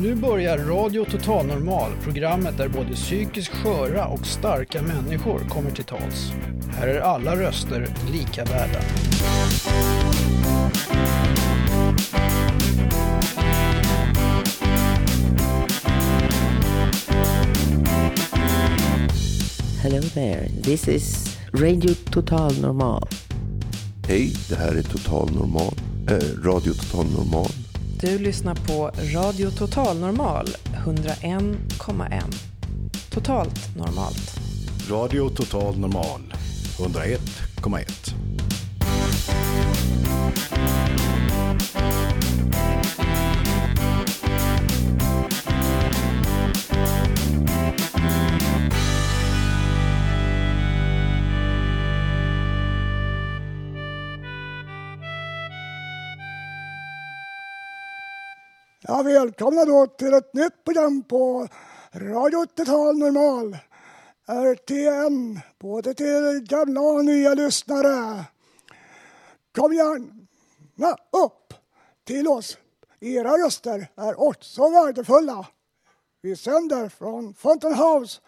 Nu börjar Radio Total Normal, programmet där både psykiskt sköra och starka människor kommer till tals. Här är alla röster lika värda. Hello there, this is Radio Total Normal. Hej, det här är Total Normal, äh, Radio Total Normal. Du lyssnar på Radio Total Normal 101,1. Totalt normalt. Radio Total Normal 101,1. Ja, välkomna då till ett nytt program på Radio Total Normal. RTN, både till gamla och nya lyssnare. Kom gärna upp till oss. Era röster är också värdefulla. Vi sänder från Fountain House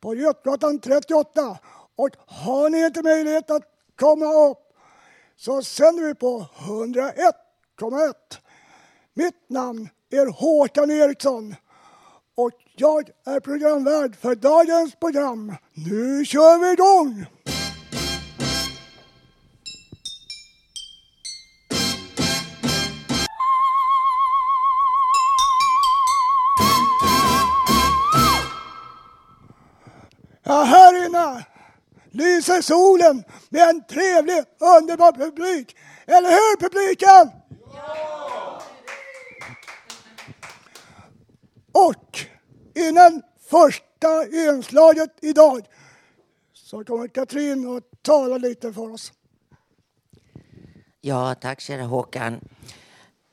på Götgatan 38 och har ni inte möjlighet att komma upp så sänder vi på 101,1. Mitt namn er Håkan Eriksson och jag är programvärd för dagens program. Nu kör vi igång! Ja, här inne lyser solen med en trevlig, underbar publik. Eller hur publiken? Och innan första inslaget idag så kommer Katrin att tala lite för oss. Ja, tack kära Håkan.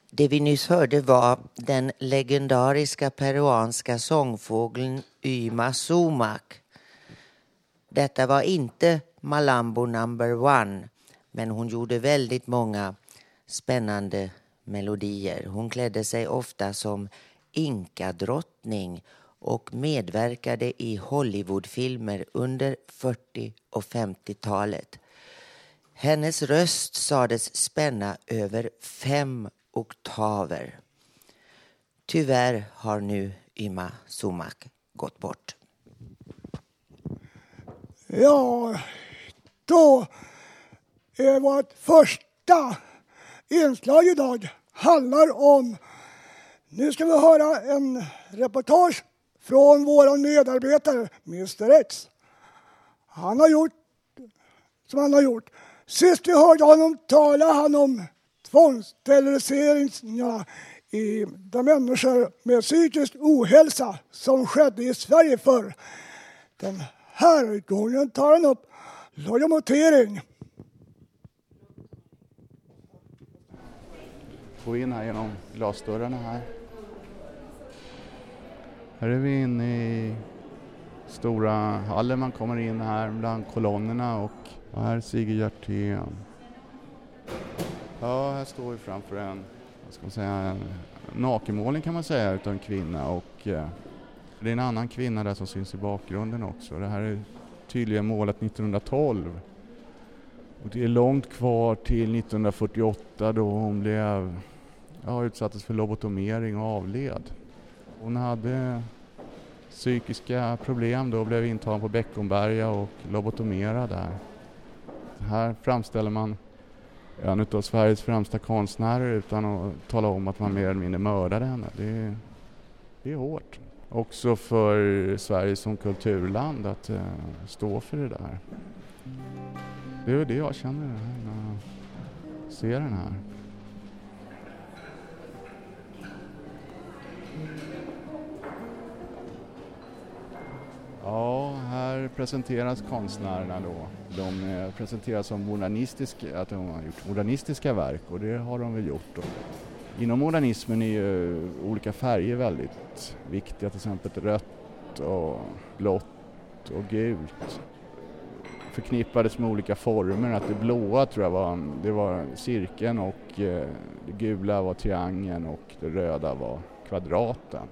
Det vi nyss hörde var den legendariska peruanska sångfågeln Yma Sumac. Detta var inte Malambo number one, men hon gjorde väldigt många spännande melodier. Hon klädde sig ofta som inkadrottning och medverkade i Hollywoodfilmer under 40 och 50-talet. Hennes röst sades spänna över fem oktaver. Tyvärr har nu Yma Sumak gått bort. Ja, då är vårt första inslag idag handlar om nu ska vi höra en reportage från vår medarbetare Mr X. Han har gjort som han har gjort. Sist vi hörde honom tala han om tvångssteriliseringar i de människor med psykisk ohälsa som skedde i Sverige förr. Den här gången tar han upp lojomotering. Gå in här genom glasdörrarna här. Här är vi inne i stora hallen. Man kommer in här bland kolonnerna och här är Sigrid Hjertén. Ja, här står vi framför en, vad ska man säga, en nakenmålning kan man säga utav en kvinna och eh, det är en annan kvinna där som syns i bakgrunden också. Det här är tydligen målat 1912. Och det är långt kvar till 1948 då hon blev, ja, utsattes för lobotomering och avled. Hon hade psykiska problem då och blev intagen på Beckomberga och lobotomerad där. Här framställer man en av Sveriges främsta konstnärer utan att tala om att man mer eller mindre mördade henne. Det är, det är hårt. Också för Sverige som kulturland att uh, stå för det där. Det är det jag känner när jag ser den här. Ja, här presenteras konstnärerna då. De eh, presenteras som modernistiska, att de har gjort modernistiska verk och det har de väl gjort. Då. Inom modernismen är ju olika färger väldigt viktiga, till exempel rött och blått och gult förknippades med olika former. Att det blåa tror jag var, det var cirkeln och eh, det gula var triangeln och det röda var Kvadraten.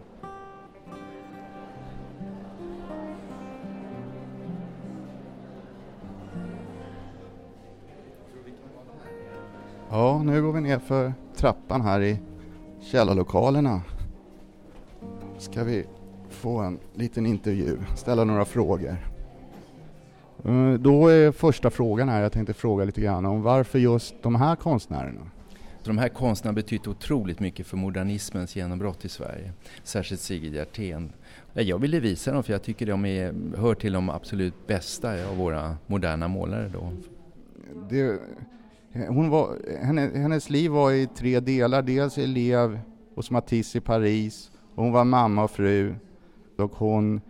Ja, nu går vi ner för trappan här i källarlokalerna. Ska vi få en liten intervju, ställa några frågor. Eh, Då är första frågan här, jag tänkte fråga lite grann om varför just de här konstnärerna? De här konstnärerna betytt otroligt mycket för modernismens genombrott i Sverige. Särskilt Sigrid Hjertén. Ja, Jag ville visa dem för jag tycker de är, hör till de absolut bästa av våra moderna målare då. Det, hon var, henne, hennes liv var i tre delar. Dels elev hos Matisse i Paris, och hon var mamma och fru och hon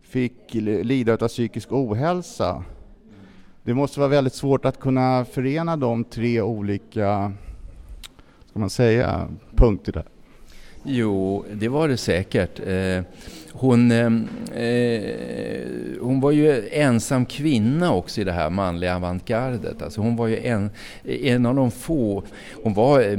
fick lida av psykisk ohälsa. Det måste vara väldigt svårt att kunna förena de tre olika, ska man säga, punkterna. Jo, det var det säkert. Eh, Hon, eh, eh, hon var ju ensam kvinna också i det här manliga avantgardet. Alltså hon var ju en, en av de få. Hon var eh,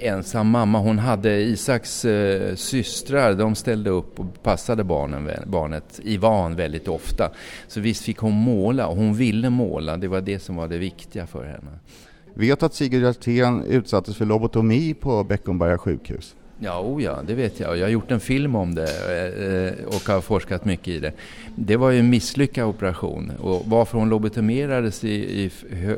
ensam mamma. Hon hade Isaks eh, systrar. De ställde upp och passade barnen, barnet Ivan väldigt ofta. Så visst fick hon måla och hon ville måla. Det var det som var det viktiga för henne. Vet att Sigrid Hjertén utsattes för lobotomi på Beckomberga sjukhus? Ja, oh ja, det vet jag. Jag har gjort en film om det eh, och har forskat mycket i det. Det var ju en misslyckad operation och varför hon lobotomerades i, i,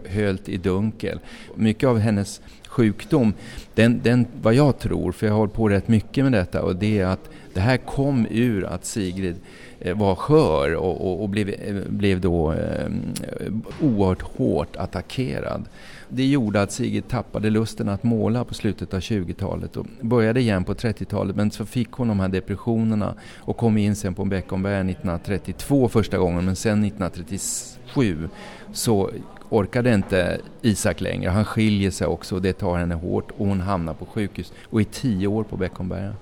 hölt i dunkel. Mycket av hennes sjukdom, den, den, vad jag tror, för jag har hållit på rätt mycket med detta och det är att det här kom ur att Sigrid eh, var skör och, och, och blev, eh, blev då eh, oerhört hårt attackerad. Det gjorde att Sigrid tappade lusten att måla på slutet av 20-talet och började igen på 30-talet men så fick hon de här depressionerna och kom in sen på Beckomberga 1932 första gången men sen 1937 så orkade inte Isak längre. Han skiljer sig också och det tar henne hårt och hon hamnar på sjukhus och är tio år på Beckomberga.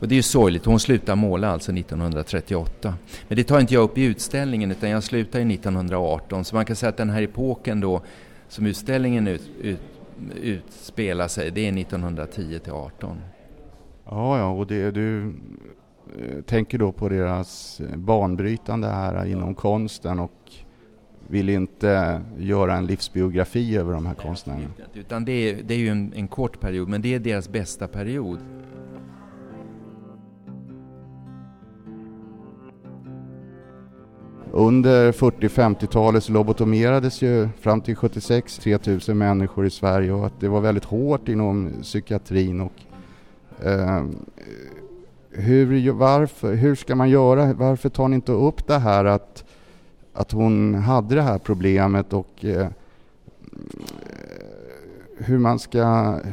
Och det är ju sorgligt, hon slutar måla alltså 1938. Men det tar inte jag upp i utställningen utan jag slutar ju 1918 så man kan säga att den här epoken då som utställningen ut, ut, utspelar sig, det är 1910 till 18. Ja, ja, och det, du tänker då på deras banbrytande här inom konsten och vill inte göra en livsbiografi över de här konstnärerna. Utan det är, det är ju en, en kort period, men det är deras bästa period. Under 40-50-talet så lobotomerades ju fram till 76 3000 människor i Sverige och att det var väldigt hårt inom psykiatrin och eh, hur, varför, hur ska man göra? Varför tar ni inte upp det här att, att hon hade det här problemet och eh, hur man ska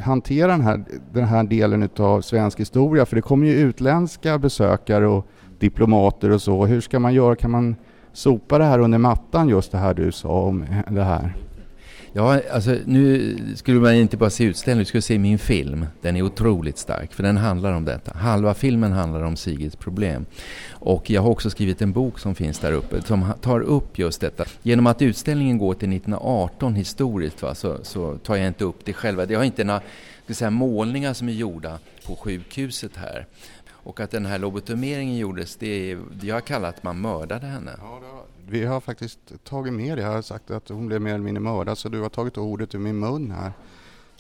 hantera den här, den här delen av svensk historia? För det kommer ju utländska besökare och diplomater och så. Hur ska man göra? Kan man sopa det här under mattan, just det här du sa om det här? Ja, alltså nu skulle man inte bara se utställningen, du skulle se min film. Den är otroligt stark, för den handlar om detta. Halva filmen handlar om Sigrids problem. Och jag har också skrivit en bok som finns där uppe, som tar upp just detta. Genom att utställningen går till 1918 historiskt, va, så, så tar jag inte upp det själva. Jag har inte några ska säga, målningar som är gjorda på sjukhuset här. Och att den här lobotomeringen gjordes, det är, jag har kallat att man mördade henne. Ja, vi har faktiskt tagit med det. Jag har sagt att hon blev mer eller mindre mördad, så du har tagit ordet ur min mun här.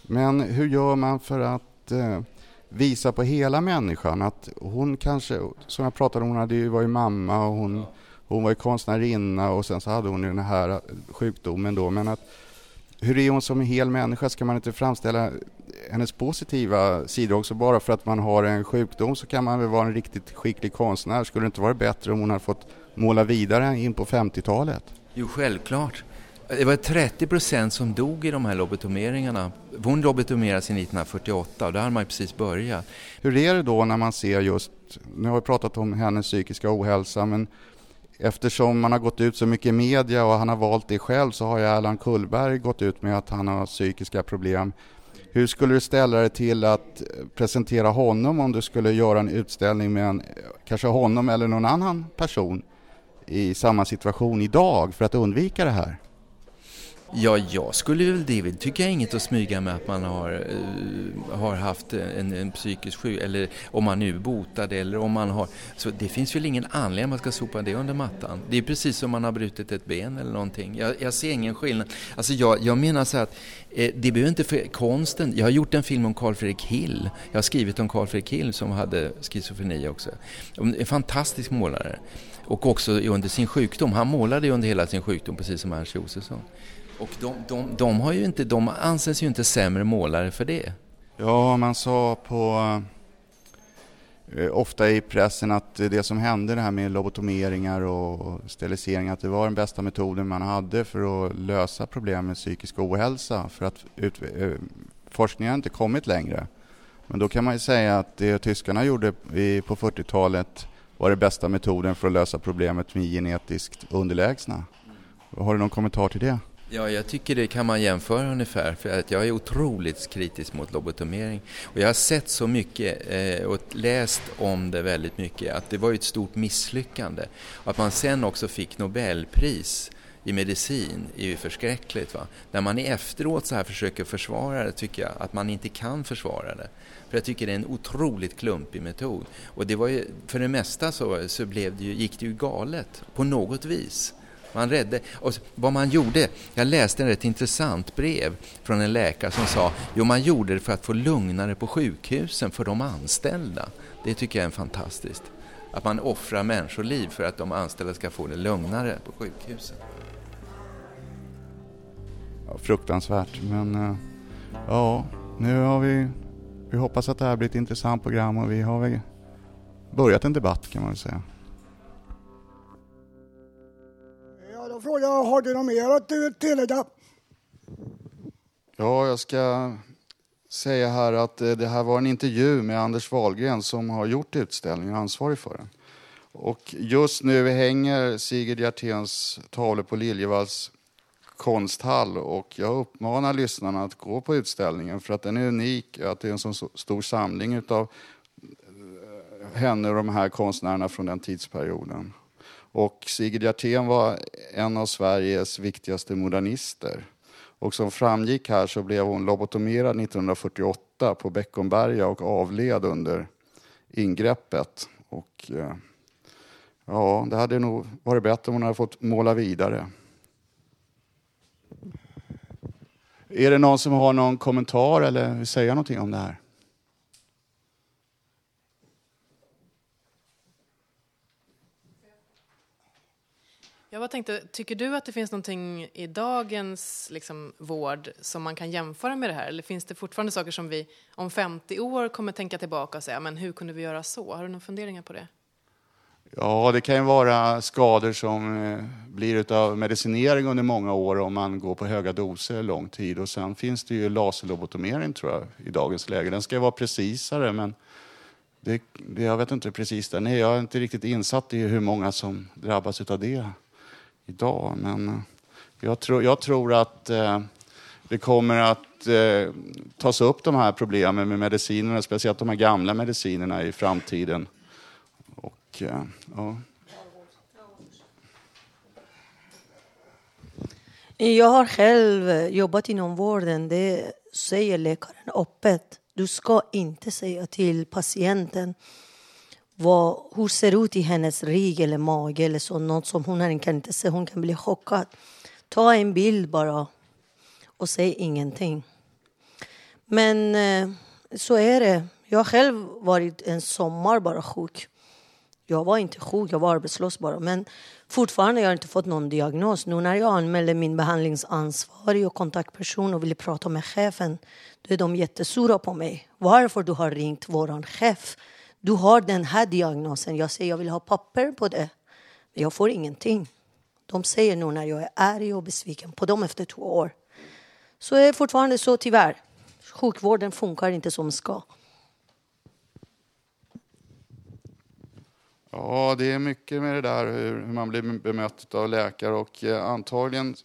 Men hur gör man för att eh, visa på hela människan? Att hon kanske, som jag pratade om, hon hade ju varit mamma och hon, hon var ju konstnärinna och sen så hade hon ju den här sjukdomen då. Men att, hur är hon som en hel människa? Ska man inte framställa hennes positiva sidor också? Bara för att man har en sjukdom så kan man väl vara en riktigt skicklig konstnär. Skulle det inte vara bättre om hon hade fått måla vidare in på 50-talet? Jo, självklart. Det var 30 procent som dog i de här lobotomeringarna. Hon lobotomerades 1948 och där hade man precis börjat. Hur är det då när man ser just, nu har vi pratat om hennes psykiska ohälsa, men eftersom man har gått ut så mycket i media och han har valt det själv så har ju Erland Kullberg gått ut med att han har psykiska problem. Hur skulle du ställa dig till att eh, presentera honom om du skulle göra en utställning med en, kanske honom eller någon annan person i samma situation idag för att undvika det här? Ja, jag skulle väl det tycker jag inget att smyga med att man har, uh, har haft en, en psykisk sjuk eller om man nu är botad eller om man har... Så det finns väl ingen anledning att man ska sopa det under mattan. Det är precis som man har brutit ett ben eller någonting. Jag, jag ser ingen skillnad. Alltså jag, jag menar så att eh, det behöver inte för konsten. Jag har gjort en film om Carl Fredrik Hill. Jag har skrivit om Carl Fredrik Hill som hade schizofreni också. En fantastisk målare. Och också under sin sjukdom. Han målade ju under hela sin sjukdom precis som Ernst Josefsson. Och de, de, de, har ju inte, de anses ju inte sämre målare för det. Ja, man sa på eh, ofta i pressen att det som hände det här med lobotomeringar och steriliseringar att det var den bästa metoden man hade för att lösa problem med psykisk ohälsa för att ut, eh, forskningen har inte kommit längre. Men då kan man ju säga att det tyskarna gjorde på 40-talet var den bästa metoden för att lösa problemet med genetiskt underlägsna. Har du någon kommentar till det? Ja, jag tycker det kan man jämföra ungefär för att jag är otroligt kritisk mot lobotomering. Och jag har sett så mycket eh, och läst om det väldigt mycket att det var ett stort misslyckande. Att man sen också fick Nobelpris i medicin är ju förskräckligt. Va? När man efteråt så här försöker försvara det tycker jag att man inte kan försvara det. För jag tycker det är en otroligt klumpig metod. Och det var ju, för det mesta så, så blev det ju, gick det ju galet på något vis. Man räddade, och vad man gjorde, jag läste en rätt intressant brev från en läkare som sa jo man gjorde det för att få lugnare på sjukhusen för de anställda. Det tycker jag är fantastiskt. Att man offrar människoliv för att de anställda ska få det lugnare på sjukhusen. Ja, fruktansvärt, men eh, ja, nu har vi, vi hoppas att det här blir ett intressant program och vi har väl börjat en debatt kan man väl säga. Fråga, har du något mer att tillägga? Ja, jag ska säga här att eh, det här var en intervju med Anders Wahlgren som har gjort utställningen och ansvarig för den. Och just nu hänger Sigrid Hjerténs tavlor på Liljevalchs konsthall och jag uppmanar lyssnarna att gå på utställningen för att den är unik, att det är en så stor samling av eh, henne och de här konstnärerna från den tidsperioden. Och Sigrid Hjertén var en av Sveriges viktigaste modernister. Och som framgick här så blev hon lobotomerad 1948 på Beckomberga och avled under ingreppet. Och, eh, ja, det hade nog varit bättre om hon hade fått måla vidare. Är det någon som har någon kommentar eller vill säga någonting om det här? Jag bara tänkte, tycker du att det finns någonting i dagens liksom, vård som man kan jämföra med det här? Eller finns det fortfarande saker som vi om 50 år kommer tänka tillbaka och säga, men hur kunde vi göra så? Har du några funderingar på det? Ja, det kan ju vara skador som eh, blir av medicinering under många år om man går på höga doser lång tid. Och sen finns det ju laserlobotomering tror jag i dagens läge. Den ska vara precisare men det, det, jag vet inte precis Den är, jag är inte riktigt insatt i hur många som drabbas av det idag. Men eh, jag tror, jag tror att eh, det kommer att eh, tas upp de här problemen med medicinerna, speciellt de här gamla medicinerna i framtiden. Och, eh, ja. Jag har själv jobbat inom vården. Det säger läkaren öppet. Du ska inte säga till patienten vad, hur ser det ut i hennes rygg eller mage eller så, något som hon kan inte se. Hon kan bli chockad. Ta en bild bara och säg ingenting. Men eh, så är det. Jag har själv varit en sommar bara sjuk. Jag var inte sjuk, jag var arbetslös bara. Men fortfarande har jag inte fått någon diagnos. Nu när jag anmälde min behandlingsansvarig och kontaktperson och ville prata med chefen, då är de jättesura på mig. Varför du har ringt våran chef? Du har den här diagnosen. Jag säger jag vill ha papper på det. Men jag får ingenting. De säger nu när jag är arg och besviken på dem efter två år. Så är det fortfarande så tyvärr. Sjukvården funkar inte som ska. Ja, det är mycket med det där hur man blir bemött av läkare och eh, antagligen,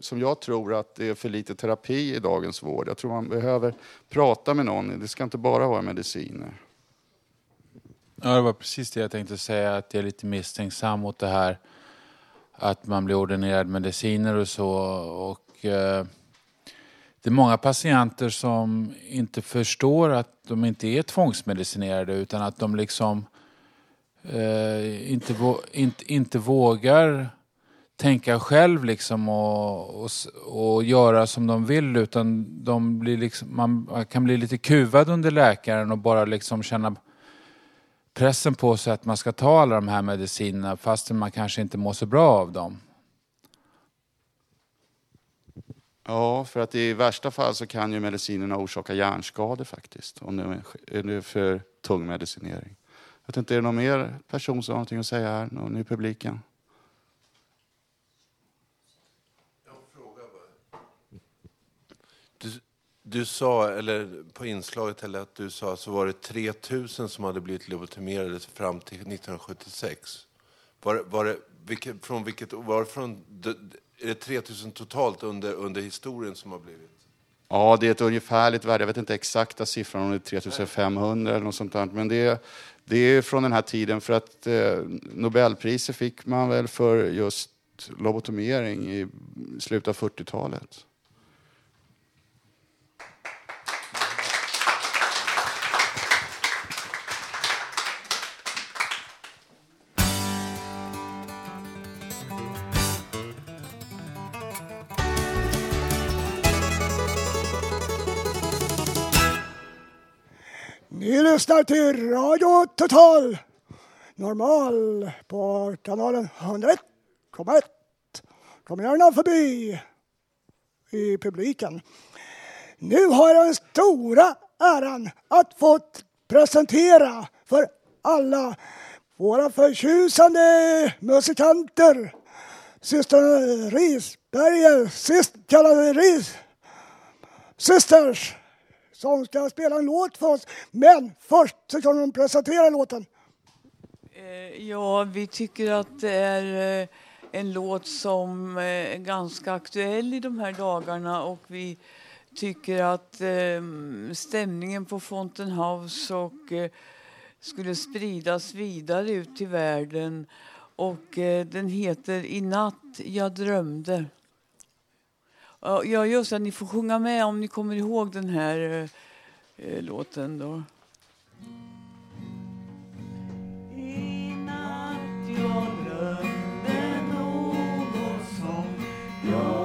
som jag tror, att det är för lite terapi i dagens vård. Jag tror man behöver prata med någon. Det ska inte bara vara mediciner. Ja, det var precis det jag tänkte säga, att jag är lite misstänksam mot det här att man blir ordinerad mediciner och så. Och eh, det är många patienter som inte förstår att de inte är tvångsmedicinerade utan att de liksom eh, inte, inte, inte vågar tänka själv liksom och, och, och göra som de vill utan de blir liksom, man kan bli lite kuvad under läkaren och bara liksom känna pressen på sig att man ska ta alla de här medicinerna fastän man kanske inte mår så bra av dem. Ja, för att i värsta fall så kan ju medicinerna orsaka hjärnskador faktiskt. Om det är för tung medicinering. Jag vet inte, är det någon mer person som har någonting att säga här? Någon i publiken? Du, sa, eller på inslaget, eller att du sa så var det 3000 som hade blivit lobotomerade fram till 1976. Var, var det, vilket, från vilket, var från är det 3000 totalt under, under historien som har blivit? Ja, det är ett ungefärligt värde. Jag vet inte exakta siffran, om det är 3500 eller något sånt där. Men det är, det är från den här tiden, för att eh, Nobelpriset fick man väl för just lobotomering i slutet av 40-talet. Lyssnar till Radio Total Normal på kanalen 101,1. Kom gärna förbi i publiken. Nu har jag den stora äran att få presentera för alla våra förtjusande musikanter. Systrarna Risberger, sist kallade Ris Sisters som ska spela en låt för oss. Men först så kan de presentera låten. Eh, ja, vi tycker att det är eh, en låt som är ganska aktuell i de här dagarna och vi tycker att stämningen på Fountain House och skulle spridas vidare ut till världen. Och den heter I natt jag drömde. Ja, just det. Ni får sjunga med om ni kommer ihåg den här eh, eh låten då. I natt jag drömde något som jag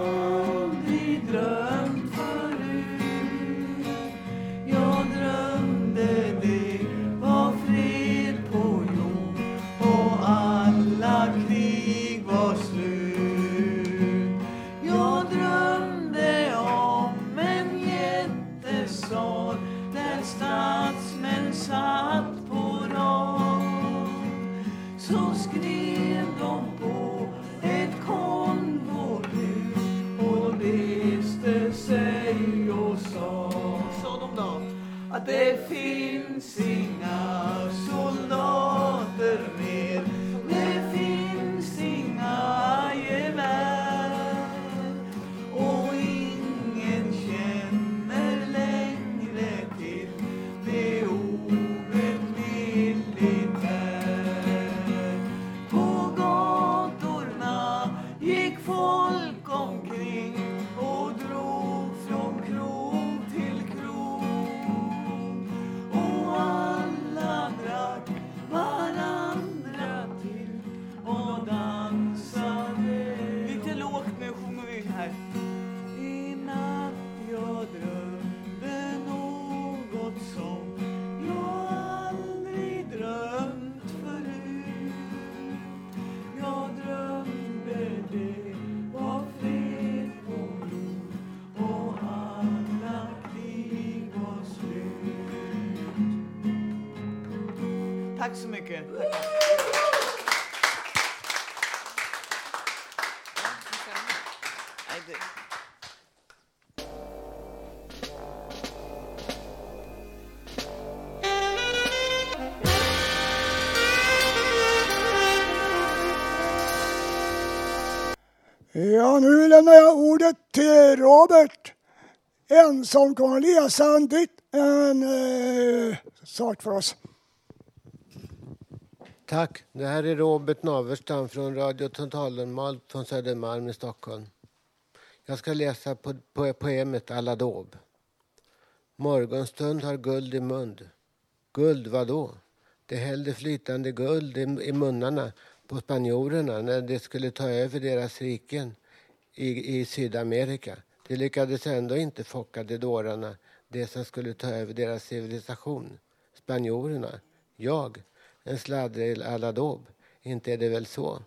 Ja, nu lämnar jag ordet till Robert. En som kommer läsa en dikt, en eh, sak för oss. Tack. Det här är Robert Naverstam från Radio Totalnormal från Södermalm i Stockholm. Jag ska läsa på, på poemet Aladåb. Morgonstund har guld i mund. Guld vadå? Det hällde flytande guld i, i munnarna på spanjorerna när de skulle ta över deras riken i, i Sydamerika. De lyckades ändå inte focka de dårarna, de som skulle ta över deras civilisation. Spanjorerna. Jag, en sladdrig Aladåb. Inte är det väl så?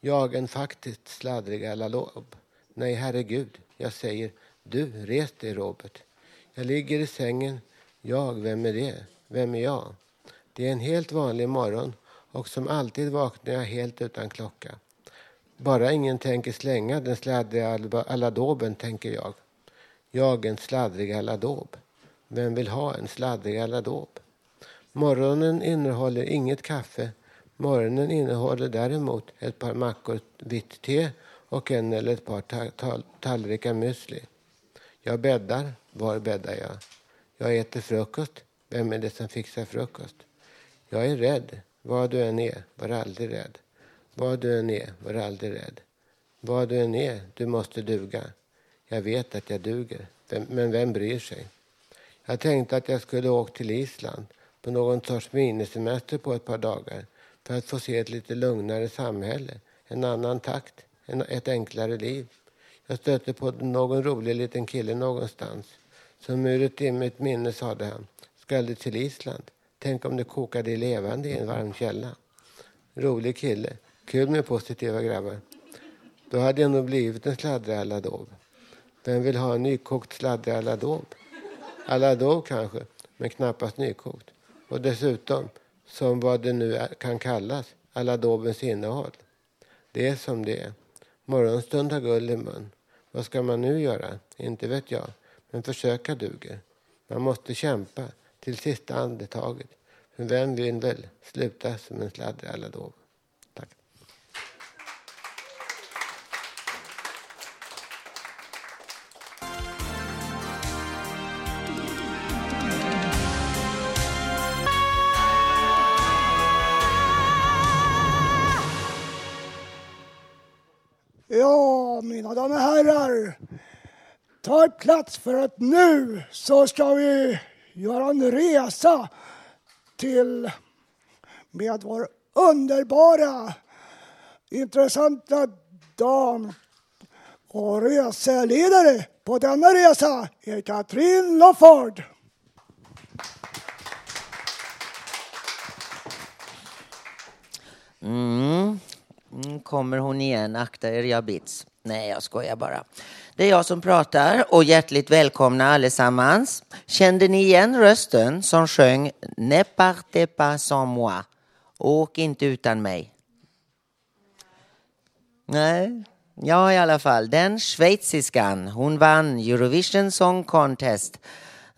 Jag, en faktiskt sladdrig Aladåb. Nej, herregud, jag säger du, res dig Robert. Jag ligger i sängen. Jag, vem är det? Vem är jag? Det är en helt vanlig morgon och som alltid vaknar jag helt utan klocka. Bara ingen tänker slänga den sladdriga aladåben, tänker jag. Jag en sladdrig aladåb. Vem vill ha en sladdrig aladåb? Morgonen innehåller inget kaffe. Morgonen innehåller däremot ett par mackor vitt te och en eller ett par tallrikar müsli. Jag bäddar. Var bäddar jag? Jag äter frukost. Vem är det som fixar frukost? Jag är rädd. Vad du än är, var aldrig rädd. Vad du än är, var aldrig rädd. Vad du än är, du måste duga. Jag vet att jag duger, men vem bryr sig? Jag tänkte att jag skulle åka till Island på någon sorts minisemester på ett par dagar för att få se ett lite lugnare samhälle, en annan takt, ett enklare liv. Jag stötte på någon rolig liten kille någonstans. Som ur ett dimmigt minne sade han, ska du till Island? Tänk om det kokade levande i en varm källa. Rolig kille. Kul med positiva grabbar. Då hade jag nog blivit en sladdrig aladov. Vem vill ha en nykokt sladdrig aladov? Aladov kanske, men knappast nykokt. Och dessutom, som vad det nu kan kallas, aladobens innehåll. Det är som det är. Morgonstund har guld i mun. Vad ska man nu göra? Inte vet jag. Men försöka duger. Man måste kämpa till sista andetaget. För vem vill väl sluta som en sladdrig aladov? Tack. Ja, mina damer och herrar. Ta plats för att nu så ska vi göra en resa till med vår underbara, intressanta dam och reseledare på denna resa är Katrin Lofford. Mm. Nu kommer hon igen, akta er jag bits. Nej, jag skojar bara. Det är jag som pratar och hjärtligt välkomna allesammans. Kände ni igen rösten som sjöng Ne partez pas sans moi? Åk inte utan mig. Nej, ja i alla fall. Den schweiziskan, hon vann Eurovision Song Contest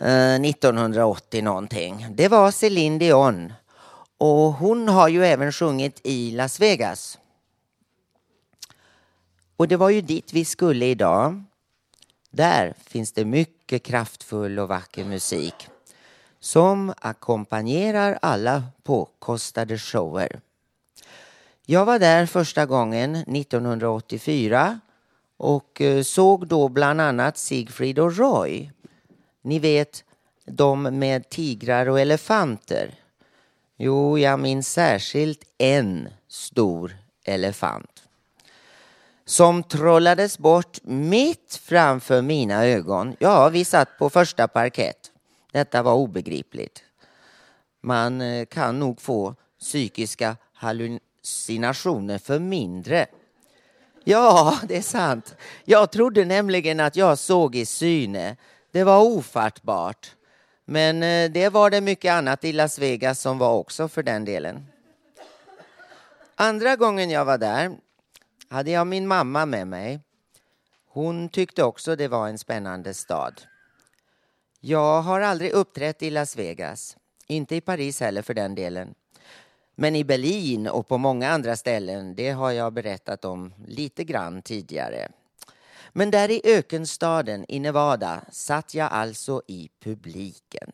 eh, 1980 någonting. Det var Céline Dion. Och hon har ju även sjungit i Las Vegas. Och det var ju dit vi skulle idag. Där finns det mycket kraftfull och vacker musik som ackompanjerar alla påkostade shower. Jag var där första gången 1984 och eh, såg då bland annat Siegfried och Roy. Ni vet, de med tigrar och elefanter. Jo, jag minns särskilt en stor elefant som trollades bort mitt framför mina ögon. Ja, vi satt på första parkett. Detta var obegripligt. Man eh, kan nog få psykiska hallucinationer för mindre. Ja, det är sant. Jag trodde nämligen att jag såg i syne. Det var ofattbart. Men eh, det var det mycket annat i Las Vegas som var också för den delen. Andra gången jag var där hade jag min mamma med mig. Hon tyckte också det var en spännande stad. Jag har aldrig uppträtt i Las Vegas, inte i Paris heller för den delen. Men i Berlin och på många andra ställen, det har jag berättat om lite grann tidigare. Men där i ökenstaden i Nevada satt jag alltså i publiken.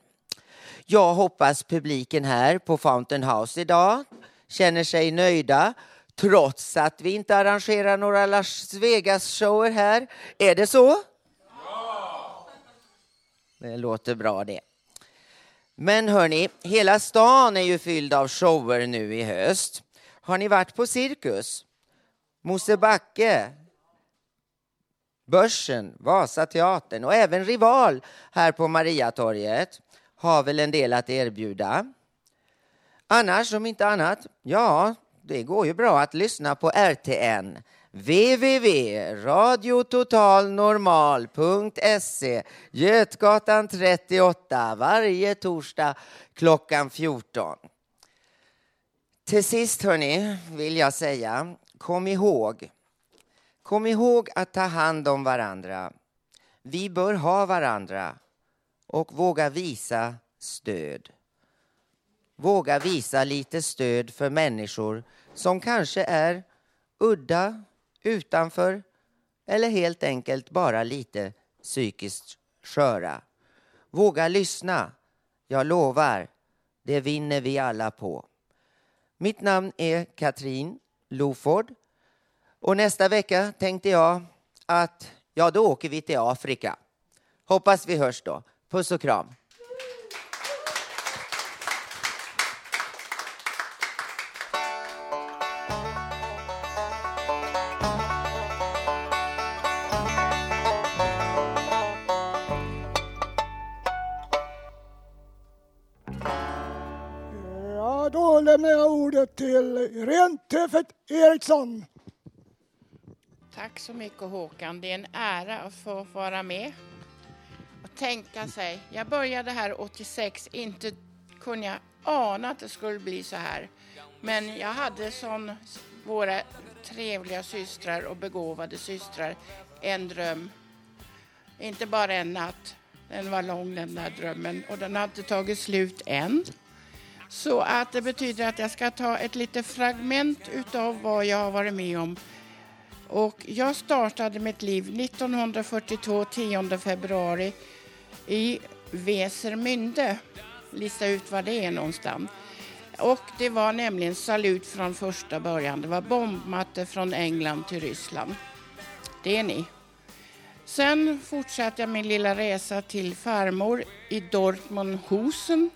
Jag hoppas publiken här på Fountain House idag känner sig nöjda trots att vi inte arrangerar några Las Vegas-shower här. Är det så? Ja! Det låter bra det. Men hörni, hela stan är ju fylld av shower nu i höst. Har ni varit på Cirkus? Mosebacke, Börsen, Vasateatern och även Rival här på Mariatorget har väl en del att erbjuda. Annars, om inte annat, ja, det går ju bra att lyssna på RTN www.radiototalnormal.se Götgatan 38 varje torsdag klockan 14. Till sist hörni, vill jag säga, kom ihåg. Kom ihåg att ta hand om varandra. Vi bör ha varandra och våga visa stöd. Våga visa lite stöd för människor som kanske är udda, utanför eller helt enkelt bara lite psykiskt sköra. Våga lyssna. Jag lovar, det vinner vi alla på. Mitt namn är Katrin Loford och nästa vecka tänkte jag att ja, då åker vi till Afrika. Hoppas vi hörs då. Puss och kram. Ordet till Irene Eriksson. Tack så mycket Håkan. Det är en ära att få vara med och tänka sig. Jag började här 86, inte kunde jag ana att det skulle bli så här. Men jag hade som våra trevliga systrar och begåvade systrar en dröm. Inte bara en natt. Den var lång den där drömmen och den har inte tagit slut än. Så att det betyder att jag ska ta ett litet fragment utav vad jag har varit med om. Och jag startade mitt liv 1942, 10 februari i Wesermünde. Lista ut var det är någonstans. Och det var nämligen salut från första början. Det var bombmattor från England till Ryssland. Det är ni. Sen fortsatte jag min lilla resa till farmor i Dortmundhusen.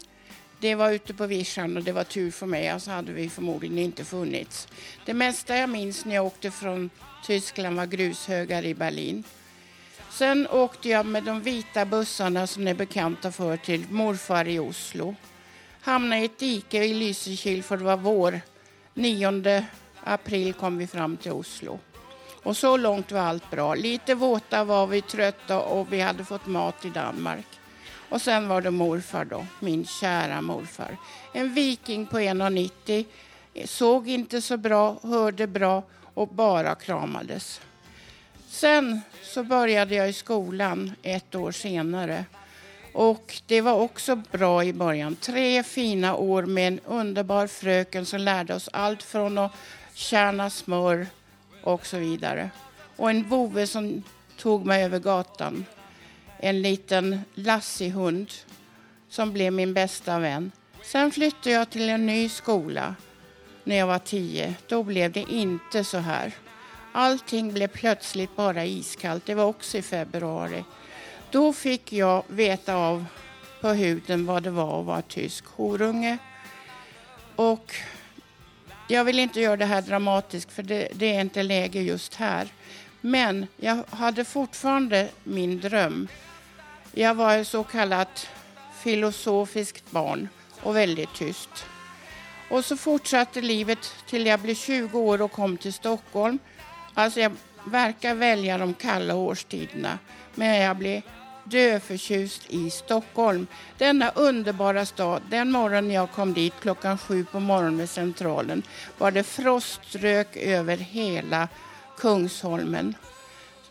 Det var ute på vischan och det var tur för mig, alltså hade vi förmodligen inte funnits. Det mesta jag minns när jag åkte från Tyskland var grushögar i Berlin. Sen åkte jag med de vita bussarna som är bekanta för till morfar i Oslo. Hamnade i ett dike i Lysekil för det var vår. 9 april kom vi fram till Oslo. Och så långt var allt bra. Lite våta var vi, trötta och vi hade fått mat i Danmark. Och sen var det morfar då, min kära morfar. En viking på 1,90. Såg inte så bra, hörde bra och bara kramades. Sen så började jag i skolan ett år senare. Och det var också bra i början. Tre fina år med en underbar fröken som lärde oss allt från att kärna smör och så vidare. Och en vovve som tog mig över gatan. En liten lassihund som blev min bästa vän. Sen flyttade jag till en ny skola när jag var tio. Då blev det inte så här. Allting blev plötsligt bara iskallt. Det var också i februari. Då fick jag veta av på huden vad det var att vara tysk horunge. Och jag vill inte göra det här dramatiskt för det, det är inte läge just här. Men jag hade fortfarande min dröm. Jag var ett så kallat filosofiskt barn och väldigt tyst. Och så fortsatte livet till jag blev 20 år och kom till Stockholm. Alltså jag verkar välja de kalla årstiderna, men jag blev döförtjust i Stockholm. Denna underbara stad. Den morgon jag kom dit klockan sju på morgonen vid Centralen var det froströk över hela Kungsholmen.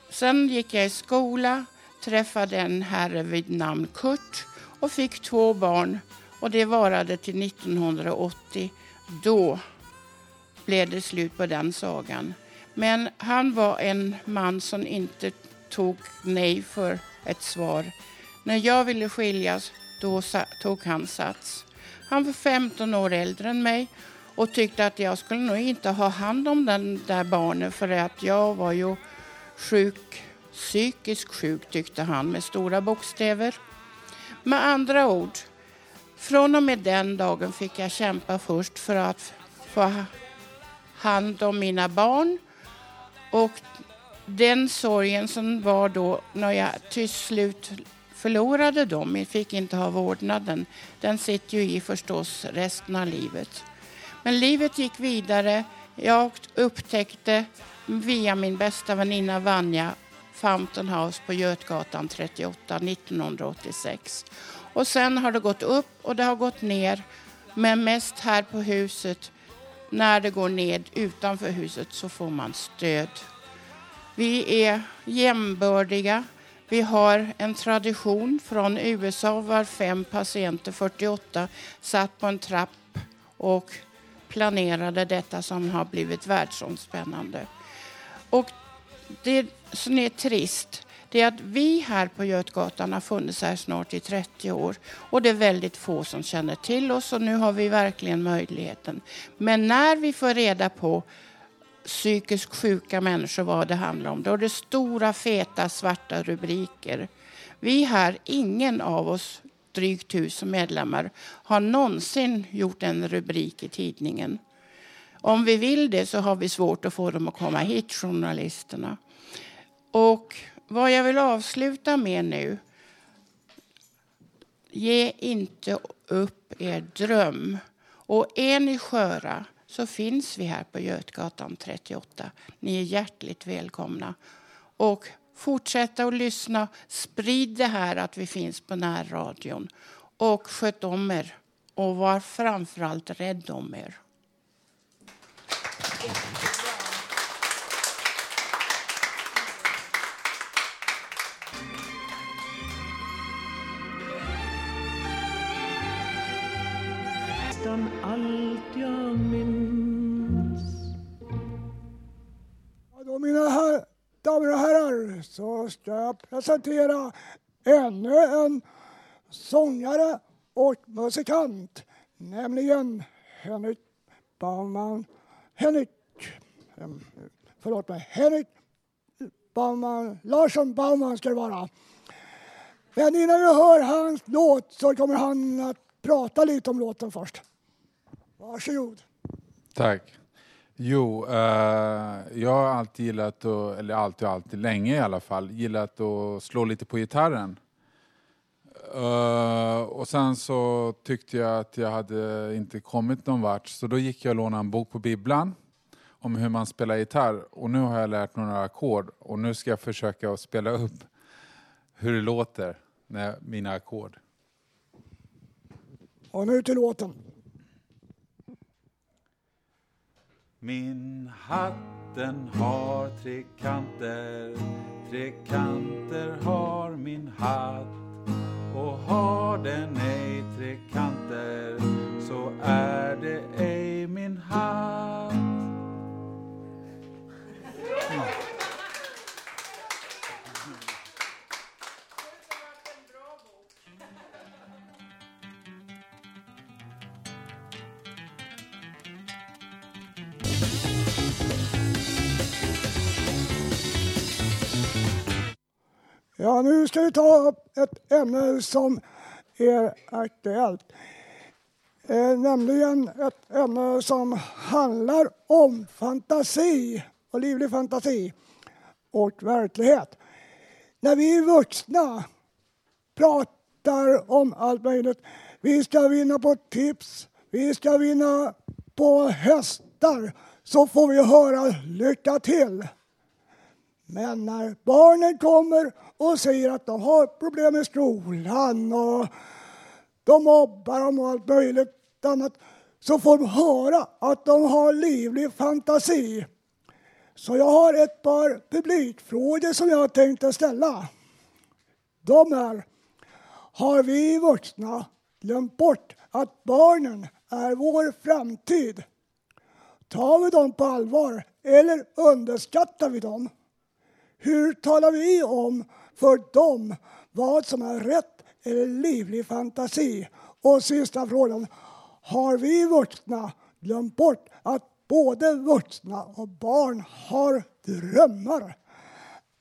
Sen gick jag i skola, träffade en herre vid namn Kurt och fick två barn och det varade till 1980. Då blev det slut på den sagan. Men han var en man som inte tog nej för ett svar. När jag ville skiljas, då tog han sats. Han var 15 år äldre än mig och tyckte att jag skulle nog inte ha hand om den där barnen för att jag var ju sjuk, psykiskt sjuk tyckte han med stora bokstäver. Med andra ord, från och med den dagen fick jag kämpa först för att få ha hand om mina barn och den sorgen som var då när jag till slut förlorade dem, jag fick inte ha vårdnaden, den sitter ju i förstås resten av livet. Men livet gick vidare. Jag upptäckte via min bästa väninna Vanja Fountain House på Götgatan 38 1986. Och sen har det gått upp och det har gått ner, men mest här på huset. När det går ned utanför huset så får man stöd. Vi är jämbördiga. Vi har en tradition från USA var fem patienter, 48, satt på en trapp och planerade detta som har blivit världsomspännande. Och det som är trist det är att vi här på Götgatan har funnits här snart i 30 år och det är väldigt få som känner till oss och nu har vi verkligen möjligheten. Men när vi får reda på psykiskt sjuka människor vad det handlar om, då är det stora feta svarta rubriker. Vi här, ingen av oss drygt tusen medlemmar har någonsin gjort en rubrik i tidningen. Om vi vill det så har vi svårt att få dem att komma hit, journalisterna. Och vad jag vill avsluta med nu. Ge inte upp er dröm. Och är ni sköra så finns vi här på Götgatan 38. Ni är hjärtligt välkomna. Och fortsätta att lyssna. Sprid det här att vi finns på närradion. Och sköt om er. Och var framförallt rädd om er. Nästan allt jag minns Ja, då mina herr, damer och herrar så ska jag presentera ännu en sångare och musikant, nämligen Henrik Baumann. Henrik, ehm, förlåt mig, Henrik Baumann, Larsson Baumann ska det vara. Men innan vi hör hans låt så kommer han att prata lite om låten först. Varsågod. Tack. Jo, eh, jag har alltid gillat, att, eller alltid och alltid, länge i alla fall, gillat att slå lite på gitarren. Eh, och sen så tyckte jag att jag hade inte kommit någon vart, så då gick jag och lånade en bok på bibblan om hur man spelar gitarr. Och nu har jag lärt några ackord och nu ska jag försöka att spela upp hur det låter med mina ackord. Och nu till låten. Min hatt den har tre kanter. Tre kanter har min hatt. Och har den ej tre kanter Så är det ej min hatt. Ja, nu ska vi ta upp ett ämne som är aktuellt. Eh, nämligen ett ämne som handlar om fantasi och livlig fantasi och verklighet. När vi vuxna pratar om allt möjligt. Vi ska vinna på tips, vi ska vinna på hästar. Så får vi höra lycka till. Men när barnen kommer och säger att de har problem i skolan och de mobbar dem och allt möjligt annat så får de höra att de har livlig fantasi. Så jag har ett par publikfrågor som jag tänkte ställa. De är, har vi vuxna glömt bort att barnen är vår framtid? Tar vi dem på allvar eller underskattar vi dem? Hur talar vi om för dem vad som är rätt eller livlig fantasi? Och sista frågan. Har vi vuxna glömt bort att både vuxna och barn har drömmar.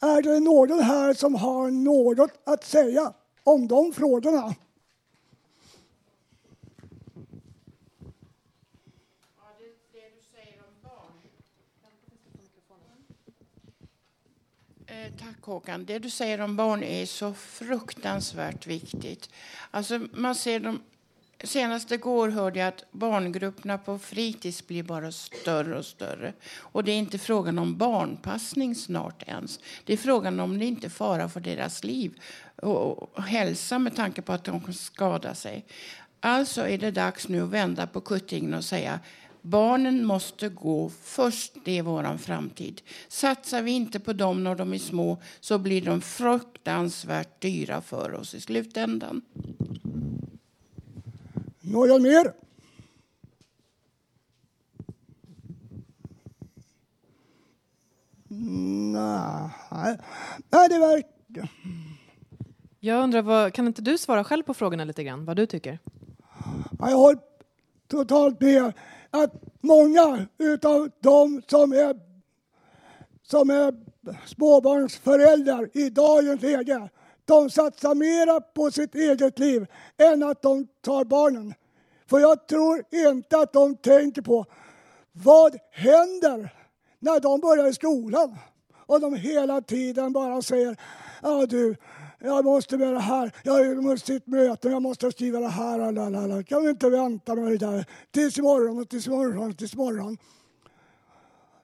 Är det någon här som har något att säga om de frågorna? Eh, Tack Håkan. Det du säger om barn är så fruktansvärt viktigt. Alltså man ser de Senast igår hörde jag att barngrupperna på fritids blir bara större och större. Och det är inte frågan om barnpassning snart ens. Det är frågan om det inte är fara för deras liv och, och hälsa med tanke på att de kan skada sig. Alltså är det dags nu att vända på kuttingen och säga Barnen måste gå först, det är vår framtid. Satsar vi inte på dem när de är små så blir de fruktansvärt dyra för oss i slutändan. Någon mer? Nej, Nej det verkar... Jag undrar, vad, kan inte du svara själv på frågorna lite grann? Vad du tycker? Jag håller totalt med att många utav de som är, som är småbarnsföräldrar i dagens läge, de satsar mera på sitt eget liv än att de tar barnen. För jag tror inte att de tänker på vad händer när de börjar i skolan och de hela tiden bara säger ja du, jag måste med det här, jag måste ett möte, jag måste skriva det här, lalala. kan vi inte vänta med det där tills imorgon och tills imorgon och tills imorgon.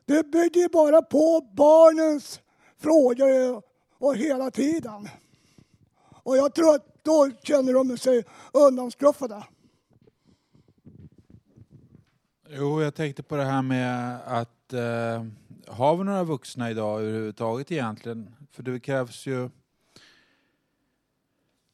Det bygger bara på barnens frågor och hela tiden. Och jag tror att då känner de sig undanskuffade. Jo, jag tänkte på det här med att eh, har vi några vuxna idag överhuvudtaget egentligen? För det krävs ju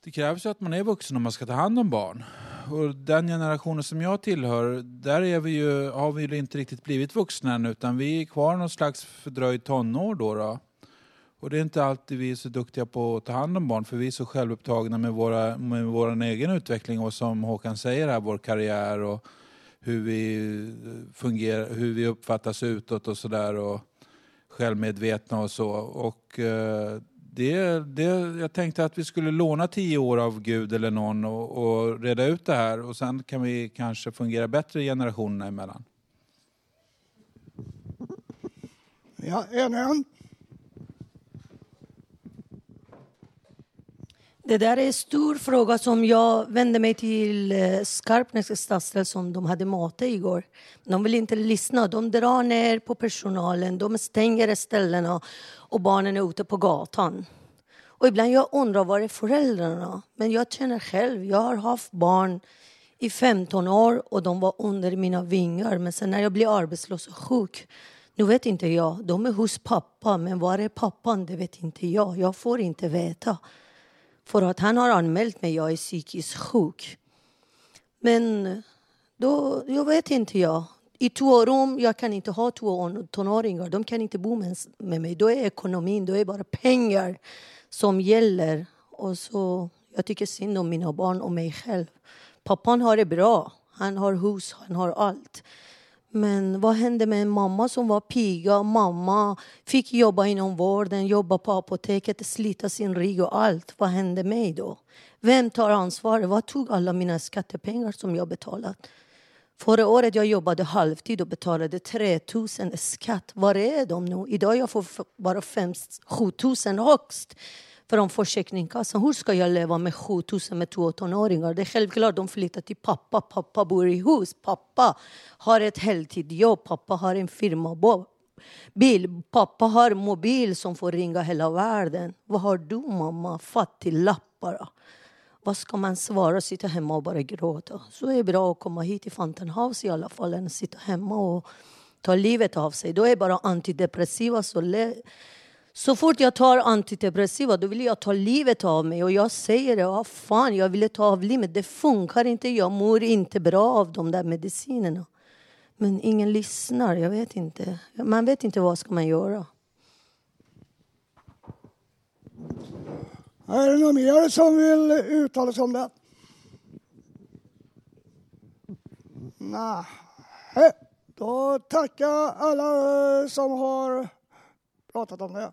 det krävs ju att man är vuxen om man ska ta hand om barn. Och den generationen som jag tillhör, där är vi ju, har vi ju inte riktigt blivit vuxna än, utan vi är kvar någon slags fördröjd tonår då. då. Och det är inte alltid vi är så duktiga på att ta hand om barn, för vi är så självupptagna med, våra, med vår egen utveckling och som Håkan säger här, vår karriär och hur vi fungerar, hur vi uppfattas utåt och sådär och självmedvetna och så. Och eh, det, det, jag tänkte att vi skulle låna tio år av Gud eller någon och, och reda ut det här och sen kan vi kanske fungera bättre generationerna emellan. Ja, en, en. Det där är en stor fråga som jag vände mig till eh, Skarpnäcks stadsdel som de hade matat igår. De vill inte lyssna. De drar ner på personalen, de stänger ställena och barnen är ute på gatan. Och ibland jag undrar var är föräldrarna? Men jag känner själv, jag har haft barn i 15 år och de var under mina vingar. Men sen när jag blev arbetslös och sjuk, nu vet inte jag. De är hos pappa, men var är pappan? Det vet inte jag. Jag får inte veta. För att han har anmält mig, jag är psykiskt sjuk. Men då, jag vet inte jag. I två rum, jag kan inte ha två tonåringar. De kan inte bo med, med mig. Då är ekonomin, då är bara pengar som gäller. Och så, jag tycker synd om mina barn och mig själv. Pappan har det bra. Han har hus, han har allt. Men vad hände med en mamma som var piga? Mamma fick jobba inom vården, jobba på apoteket, slita sin rygg och allt. Vad hände med mig då? Vem tar ansvaret? Vad tog alla mina skattepengar som jag betalat? Förra året jag jobbade halvtid och betalade 3 000 skatt. Var är de nu? Idag jag får bara 5 7 000 högst från Försäkringskassan. Hur ska jag leva med 7 000 med två tonåringar? Det är självklart de flyttar till pappa. Pappa bor i hus. Pappa har ett heltidsjobb. Pappa har en firma bil. Pappa har mobil som får ringa hela världen. Vad har du mamma? Fattiglapp bara. Vad ska man svara? Sitta hemma och bara gråta. Så är det bra att komma hit till Fountain House i alla fall än att sitta hemma och ta livet av sig. Då är bara antidepressiva så så fort jag tar antidepressiva då vill jag ta livet av mig. Och jag säger det, vad fan, jag ville ta av livet. Det funkar inte, jag mår inte bra av de där medicinerna. Men ingen lyssnar, jag vet inte. Man vet inte vad ska man göra. Är det någon mer som vill uttala sig om det? Nej. Då tackar jag alla som har pratat om det.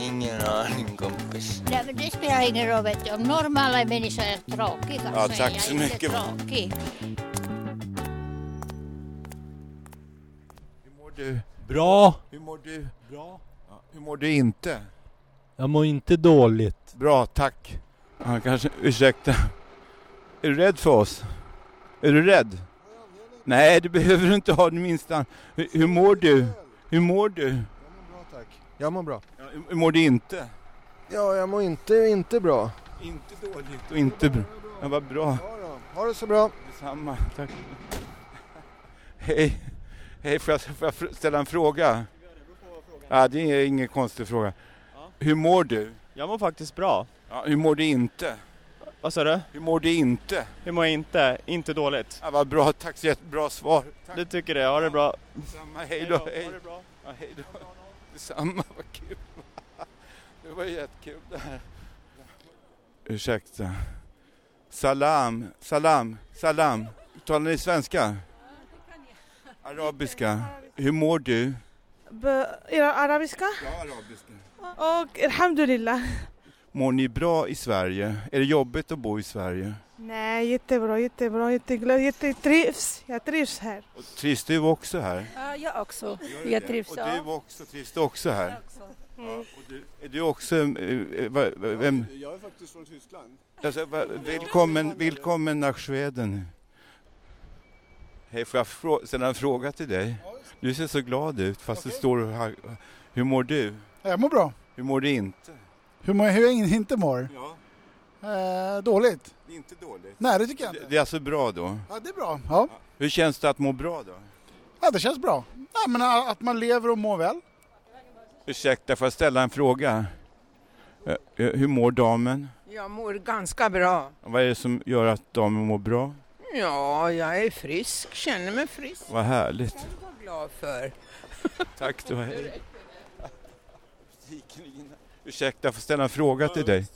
Ingen aning kompis. Nej, men det spelar ingen roll. Vet du. Om normala människor är tråkiga Ja, så tack är jag så inte mycket. tråkig. Hur mår du? Bra. Hur mår du? Bra. Ja, hur mår du inte? Jag mår inte dåligt. Bra, tack. Ja, kanske, ursäkta. Är du rädd för oss? Är du rädd? Nej, det behöver du inte ha det minsta. Hur, hur mår du? Hur mår du? Jag mår bra. Ja, hur- mår du inte? Ja, jag mår inte, inte bra. Inte dåligt och inte bra. Ja, vad bra. Ha det så bra. Detsamma, tack. Hej. Hej, får jag, får jag ställa en fråga? Ja, det är ingen konstig fråga. Hur mår du? Jag mår faktiskt bra. Ja, hur mår du inte? Vad sa du? Hur mår du inte? Hur mår jag inte? Inte dåligt. Ja, vad bra, tack så jättebra svar. Du tycker det? Ha det bra. Detsamma, hej då. Hej. Ha det bra. Ja, hej då detsamma, vad kul. Det var jättekul det här. Ursäkta. Salam, salam, salam. Talar ni svenska? Arabiska. Hur mår du? Arabiska? Ja, arabiska. Och alhamdulillah. Mår ni bra i Sverige? Är det jobbigt att bo i Sverige? Nej, jättebra, jättebra, jätteglad, jättetrivs. Jag trivs här. Och trivs du också här? Ja, jag också. Jag det? trivs. Och ja. du också, trivs du också här? Mm. Och du, är du också, eh, va, vem? Jag är faktiskt från Tyskland. Alltså, va, välkommen, välkommen nach Schweden. Hej, får jag frå- ställa en fråga till dig? Du ser så glad ut fast du står har, Hur mår du? Jag mår bra. Hur mår du inte? Hur, mår, hur jag inte mår? Ja. Eh, dåligt. Inte dåligt? Nej, det tycker jag Det, inte. det är alltså bra då? Ja, det är bra. Ja, Hur känns det att må bra då? ja det känns bra. Ja, men att man lever och mår väl. Ursäkta, får jag ställa en fråga? Eh, eh, Hur mår damen? Jag mår ganska bra. Vad är det som gör att damen mår bra? Ja, jag är frisk, känner mig frisk. Vad härligt. Vad glad för. Tack hej. Ursäkta, jag får ställa en fråga till dig.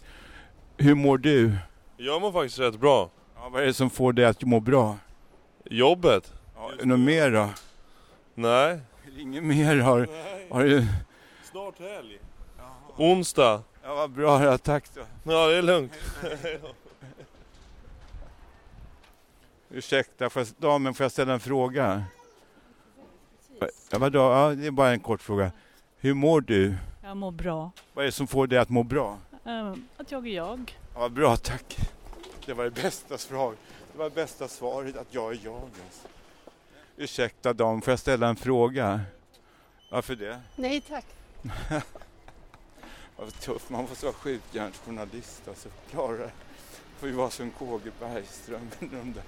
Hur mår du? Jag mår faktiskt rätt bra. Ja, vad är det som får dig att må bra? Jobbet? Ja, något mer då? Nej. Inget mer har, har du... Snart helg. Onsdag. Ja, vad bra, ja, tack då. Ja, det är lugnt. Ursäkta, får jag, damen, får jag ställa en fråga? Ja, vadå? Ja, det är bara en kort fråga. Hur mår du? Jag mår bra. Vad är det som får dig att må bra? Ehm, att jag är jag. Ja, bra, tack. Det var det bästa svaret. Det var det bästa svaret, att jag är jag. Alltså. Ursäkta dam, får jag ställa en fråga? Varför det? Nej tack. Vad tufft, man måste vara skjutjärnsjournalist alltså. Klara det. Får ju vara som KG Bergström med de där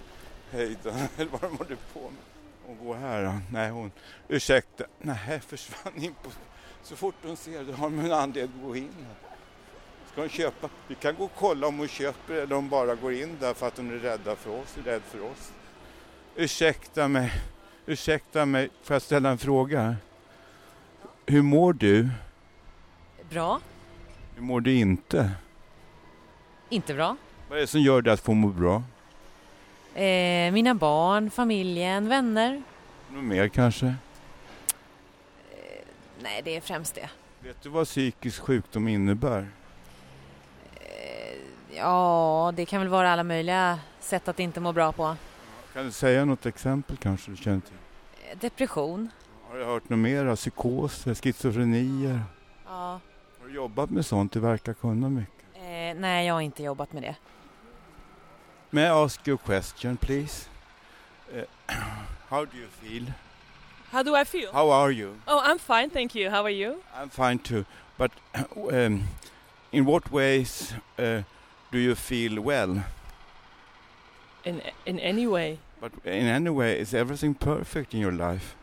höjdarna, eller vad de håller på med. Hon går här då. Nej, hon... Ursäkta. Nej, försvann in på... Så fort hon ser det har hon en anledning att gå in. här. Ska hon köpa? Vi kan gå och kolla om hon köper eller om hon bara går in där för att hon är rädda för oss, rädd för oss. Ursäkta mig. Ursäkta mig. Får jag ställa en fråga? Hur mår du? Bra. Hur mår du inte? Inte bra. Vad är det som gör dig att få må bra? Eh, mina barn, familjen, vänner. Något mer kanske? Nej, det är främst det. Vet du vad psykisk sjukdom innebär? Ja, det kan väl vara alla möjliga sätt att inte må bra på. Kan du säga något exempel kanske du känner till? Depression. Har du hört något mer? Psykoser, schizofrenier? Ja. Har du jobbat med sånt? Du verkar kunna mycket. Eh, nej, jag har inte jobbat med det. May I ask you a question please? Uh, how do you feel? How do I feel? How are you? Oh, I'm fine, thank you. How are you? I'm fine too. But um, in what ways uh, do you feel well? In in any way. But in any way, is everything perfect in your life?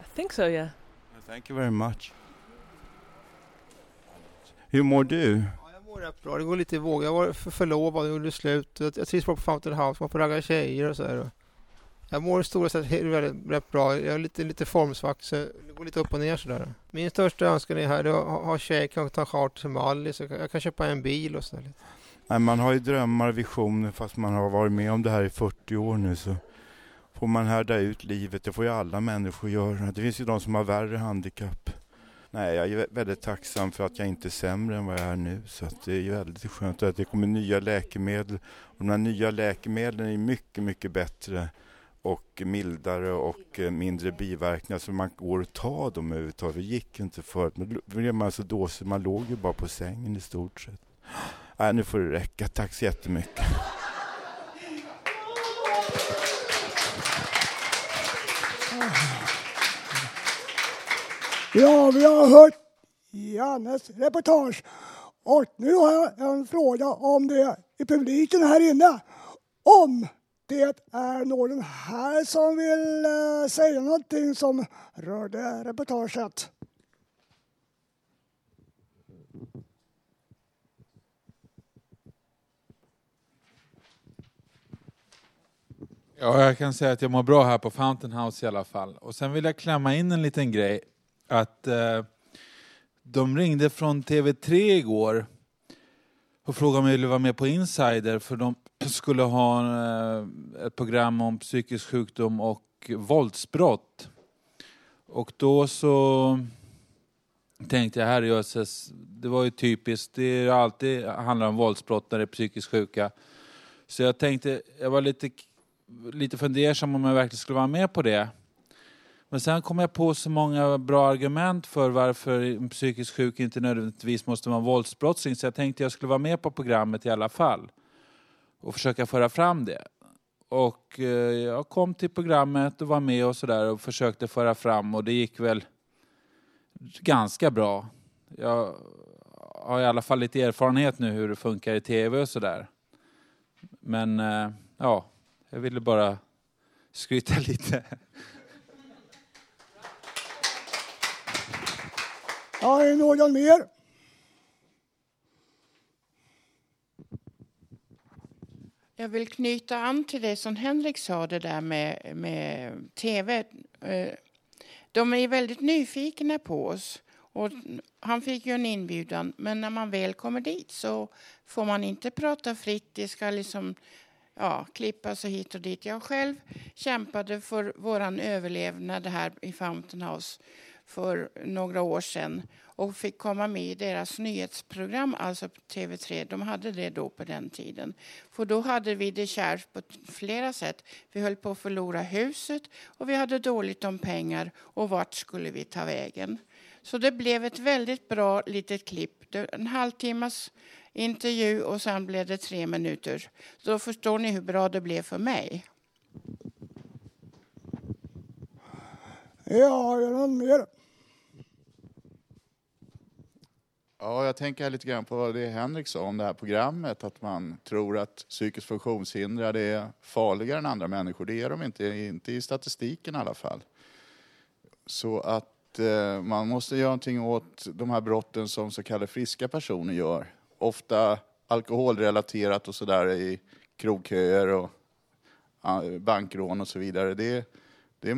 I think so, yeah. Thank you very much. Hur mår du? Jag mår rätt bra. Det går lite i vågor. Jag var för förlovad och gjorde slut. Jag, trivs bra på Fountain House. Var på ragga tjejer och så här. Jag mår i stora sett rätt bra. Jag är lite, lite formsvackt så det går lite upp och ner sådär. Min största önskan är här det är att ha, tjej, kan ta charter till Mallis. Så jag kan- jag kan köpa en bil och sådär. Nej, man har ju drömmar och visioner fast man har varit med om det här i 40 år nu så får man härda ut livet. Det får ju alla människor göra. Det finns ju de som har värre handikapp. Nej, jag är väldigt tacksam för att jag inte är sämre än vad jag är nu. Så att det är ju väldigt skönt att det kommer nya läkemedel. Och de här nya läkemedlen är mycket, mycket bättre och mildare och eh, mindre biverkningar så man går att ta dem överhuvudtaget. Det gick inte förut. Men blev man så dåsig, man låg ju bara på sängen i stort sett. Nej, nu får det räcka. Tack så jättemycket. Ja, vi har hört Jannes reportage. Och nu har jag en fråga om det i publiken här inne. Om det är någon här som vill eh, säga någonting som rör det reportaget. Ja, jag kan säga att jag mår bra här på Fountain House i alla fall. Och sen vill jag klämma in en liten grej. Att eh, de ringde från TV3 igår och frågade om jag ville vara med på Insider för de skulle ha eh, ett program om psykisk sjukdom och våldsbrott. Och då så tänkte jag, herrejösses, det var ju typiskt, det är alltid handlar om våldsbrott när det är psykiskt sjuka. Så jag tänkte, jag var lite, lite fundersam om jag verkligen skulle vara med på det. Men sen kom jag på så många bra argument för varför en psykiskt sjuk inte nödvändigtvis måste vara en våldsbrottsling så jag tänkte jag skulle vara med på programmet i alla fall och försöka föra fram det. Och eh, jag kom till programmet och var med och sådär och försökte föra fram och det gick väl ganska bra. Jag har i alla fall lite erfarenhet nu hur det funkar i tv och sådär. Men eh, ja, jag ville bara skryta lite. Ja, är det någon mer? Jag vill knyta an till det som Henrik sa, det där med, med tv. Eh, De är väldigt nyfikna på oss. Och han fick ju en inbjudan, men när man väl kommer dit så får man inte prata fritt. Det ska liksom ja, klippas och hit och dit. Jag själv kämpade för vår överlevnad här i Fountain House för några år sedan och fick komma med i deras nyhetsprogram, alltså på TV3. De hade det då på den tiden. För då hade vi det kärvt på flera sätt. Vi höll på att förlora huset och vi hade dåligt om pengar och vart skulle vi ta vägen? Så det blev ett väldigt bra litet klipp. En halvtimmas intervju och sen blev det tre minuter. Så då förstår ni hur bra det blev för mig. Ja, är det någon mer? Ja, jag tänker lite grann på det Henrik sa om det här programmet, att man tror att psykiskt funktionshindrade är farligare än andra människor. Det är de inte, inte i statistiken i alla fall. Så att eh, man måste göra någonting åt de här brotten som så kallade friska personer gör. Ofta alkoholrelaterat och sådär i krogköer och bankrån och så vidare. Det, det,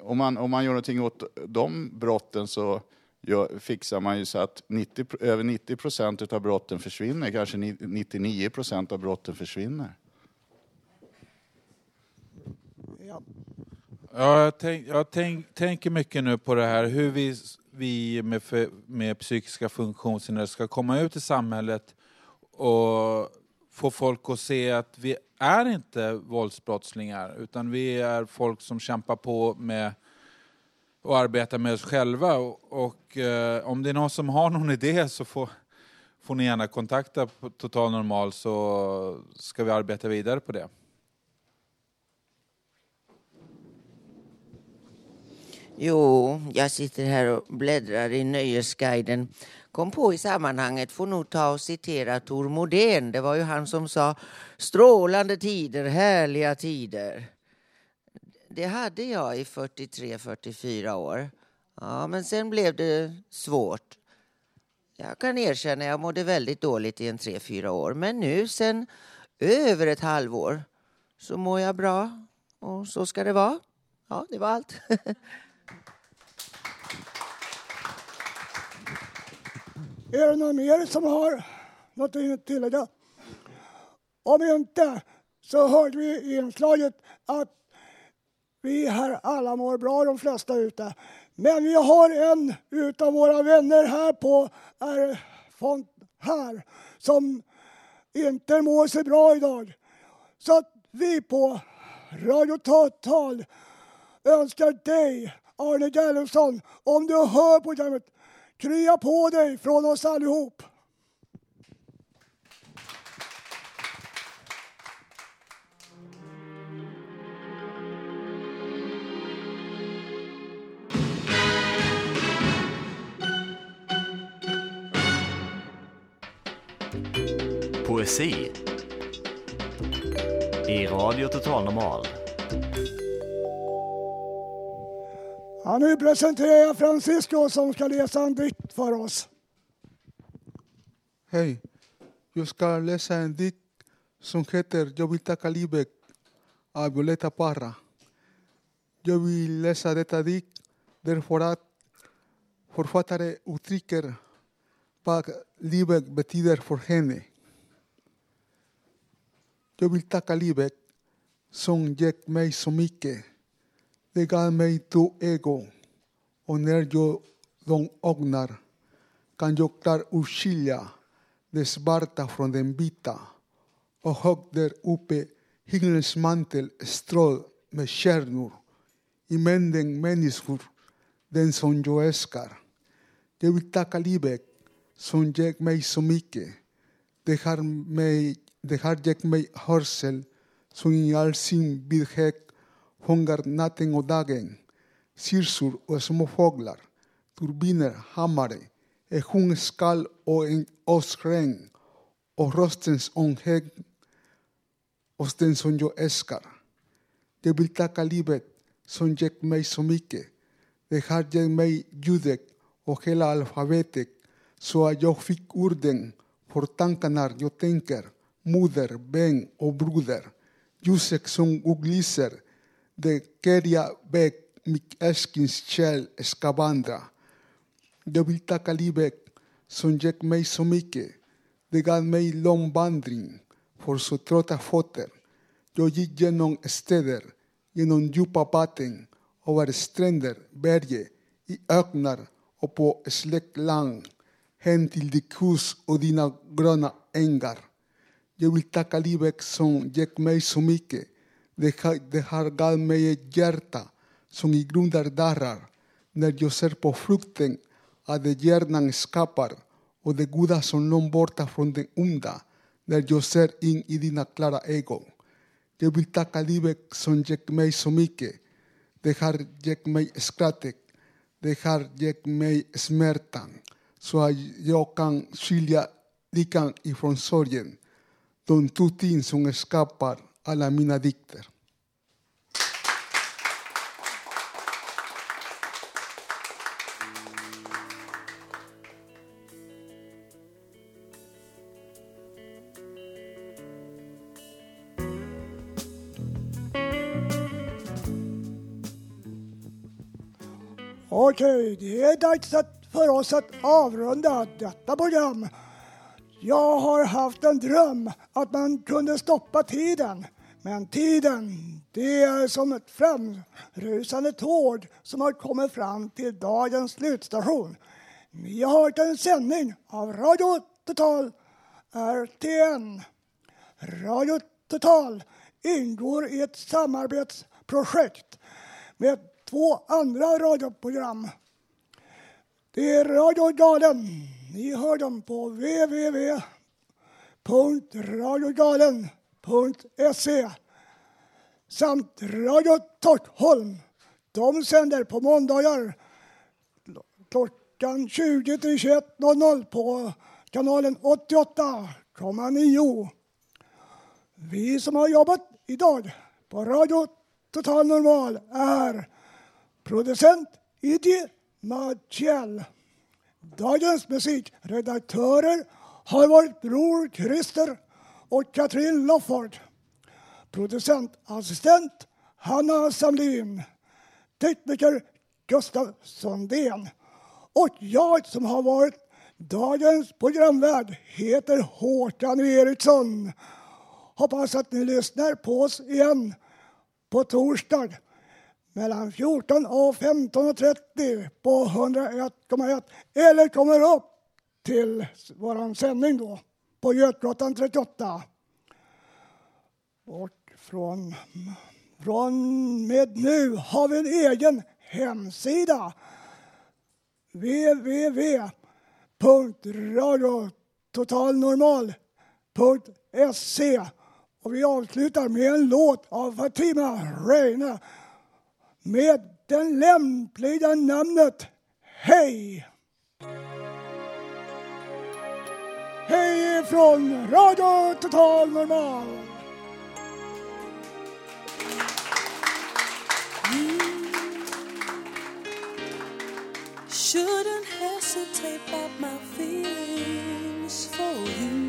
om, man, om man gör någonting åt de brotten så gör, fixar man ju så att 90, över 90 procent av brotten försvinner, kanske 99 procent av brotten försvinner. Ja. Ja, jag, tänk, jag tänk, tänker mycket nu på det här hur vi, vi med, för, med psykiska funktionshinder ska komma ut i samhället och få folk att se att vi är inte våldsbrottslingar utan vi är folk som kämpar på med och arbetar med oss själva. Och, och eh, om det är någon som har någon idé så får, får ni gärna kontakta Total Normal så ska vi arbeta vidare på det. Jo, jag sitter här och bläddrar i Nöjesguiden. Kom på i sammanhanget, får nog ta och citera Tor Modén. Det var ju han som sa strålande tider, härliga tider. Det hade jag i 43-44 år. Ja, men sen blev det svårt. Jag kan erkänna jag mådde väldigt dåligt i en tre, fyra år. Men nu sen över ett halvår så mår jag bra. Och så ska det vara. Ja, det var allt. Är det någon mer som har något att tillägga? Om inte så hörde vi i inslaget att vi här alla mår bra, de flesta ute. Men vi har en utav våra vänner här på är font här som inte mår så bra idag. Så att vi på Radio Total önskar dig, Arne Gerlufsson, om du hör programmet, krya på dig från oss allihop. Poesi i Radio Total Normal. Ja, nu presenterar jag Francisco som ska läsa en dikt för oss. Hej, jag ska läsa en dikt som heter Jag vill tacka livet av Violeta Parra. Jag vill läsa detta dikt därför att författare uttrycker vad livet betyder för henne. Jag vill tacka livet som gett mig så mycket. Det gav mig två ego. Och när jag de ögnar kan jag klart urskilja det svarta från den vita och högt där uppe himlens mantel strål med stjärnor i mängden människor, den som jag älskar. Jag vill tacka livet som gett mig så mycket. Det har, mig, det har gett mig hörsel som i all sin vidhet fångar natten och dagen. Sirsor och små fåglar, turbiner, hammare, ett hundskall och en åskregn och röstens ånghet hos den som jag älskar. Jag vill tacka livet som gett mig så mycket. Det har gett mig ljudet och hela alfabetet så att jag fick orden för tankarna jag tänker, moder, vän och broder. Ljuset som upplyser det kära väg mitt älsklings själ ska vandra. Jag vill tacka livet som gett mig så mycket. Det gav mig lång vandring för så trötta fötter. Jag gick genom städer, genom djupa vatten, över stränder, berg, i öknar och på släckt land, hem till ditt hus och dina gröna ängar. Jag vill tacka livet som gett mig så mycket. Det har, gav mig ett hjärta som i grunden darrar när jag ser på frukten att det hjärnan skapar och det goda som långt borta från det onda när jag ser in i dina klara ögon. Jag vill tacka livet som gett mig så mycket. Det har gett mig skrattet. Det har gett mig smärtan så att jag kan skilja lyckan ifrån sorgen. De två ting som skapar alla mina dikter. Okej, det är dags att, för oss att avrunda detta program. Jag har haft en dröm att man kunde stoppa tiden. Men tiden, det är som ett framrusande tåg som har kommit fram till dagens slutstation. Ni har hört en sändning av Radio Total RTN. Radio Total ingår i ett samarbetsprojekt med två andra radioprogram. Det är Radio Galen. Ni hör dem på www.radiogalen.se samt Radio Tortholm De sänder på måndagar klockan 20 till 21.00 på kanalen 88,9. Vi som har jobbat idag på Radio Total Normal är producent Idi Maciel. Dagens musikredaktörer har varit Bror Christer och Katrin Lofford. Producentassistent Hanna Samlin. Tekniker Gustav Sundén. Och jag som har varit dagens programvärd heter Håkan Eriksson. Hoppas att ni lyssnar på oss igen på torsdag mellan 14 och 15.30 på 101,1 eller kommer upp till vår sändning då på Götgatan 38. Och från, från med nu har vi en egen hemsida. www.radiototalnormal.se och vi avslutar med en låt av Fatima Reine med det lämpliga namnet Hej! Hej från Radio Total Normal. Shouldn't hesitate about my feelings for you.